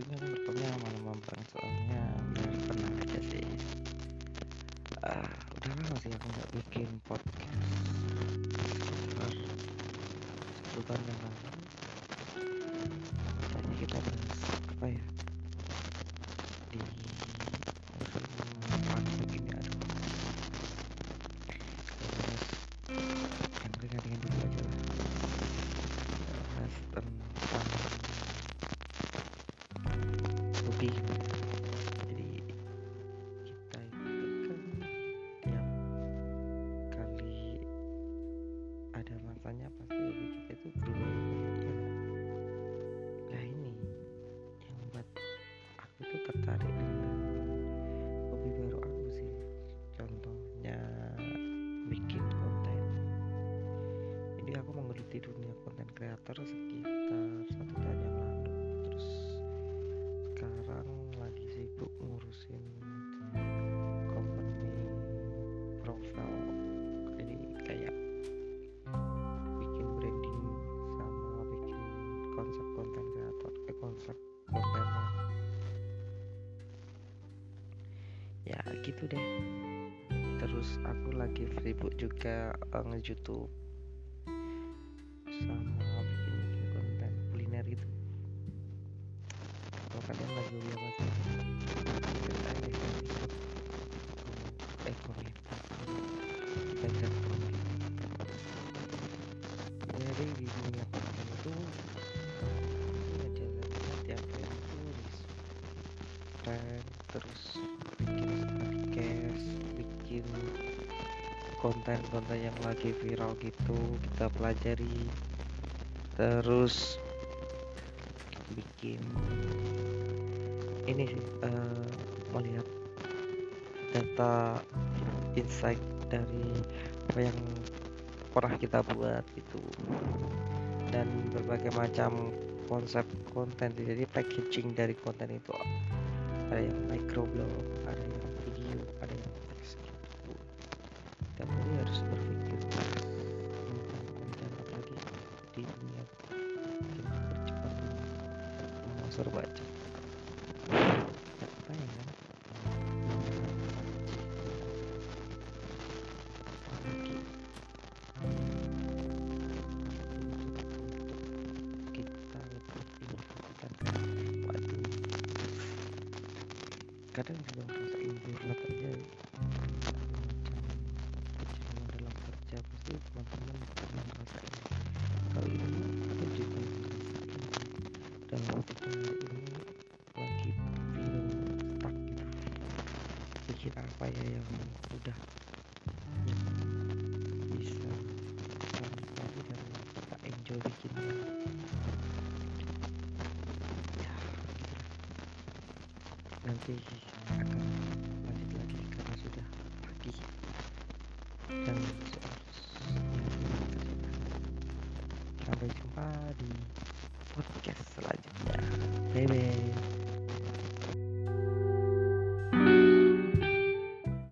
merekamnya malam-malam banget soalnya biar tenang aja sih. Ah udah lama sih aku nggak bikin podcast. Sekitar sebulan yang lalu ada masanya pasti hobi kita itu berubah ya nah ini yang membuat aku itu tertarik dengan hobi baru aku sih. Contohnya bikin konten. Jadi aku menggeluti dunia konten kreator sekitar satu tahun yang lalu. Terus sekarang lagi sibuk ngurusin konsep konten kreator eh konsep kontennya ya gitu deh. Terus aku lagi sibuk juga uh, nge-youtube sama bikin bikin konten kuliner gitu. Kalau kalian lagi apa terus bikin podcast bikin konten-konten yang lagi viral gitu kita pelajari. Terus bikin ini sih eh, melihat data insight dari apa yang pernah kita buat gitu. Dan berbagai macam konsep konten jadi packaging dari konten itu ada yang microblog ada yang video ada yang teks gitu. Tiap harus berpikir tentang konten apalagi di dunia. Makin bercepat serba cepat kadang juga ngerasain burnout aja kecemasan dalam kerja pasti teman-teman pernah ngerasain. Hal ini aku juga ngerasain dalam waktu ini lagi feeling stuck gitu. Bikin apa ya yang udah yang bisa tanpa dan kita enjoy bikinnya ya gitu lah nanti akan lanjut lagi karena sudah pagi dan harus sampai jumpa di podcast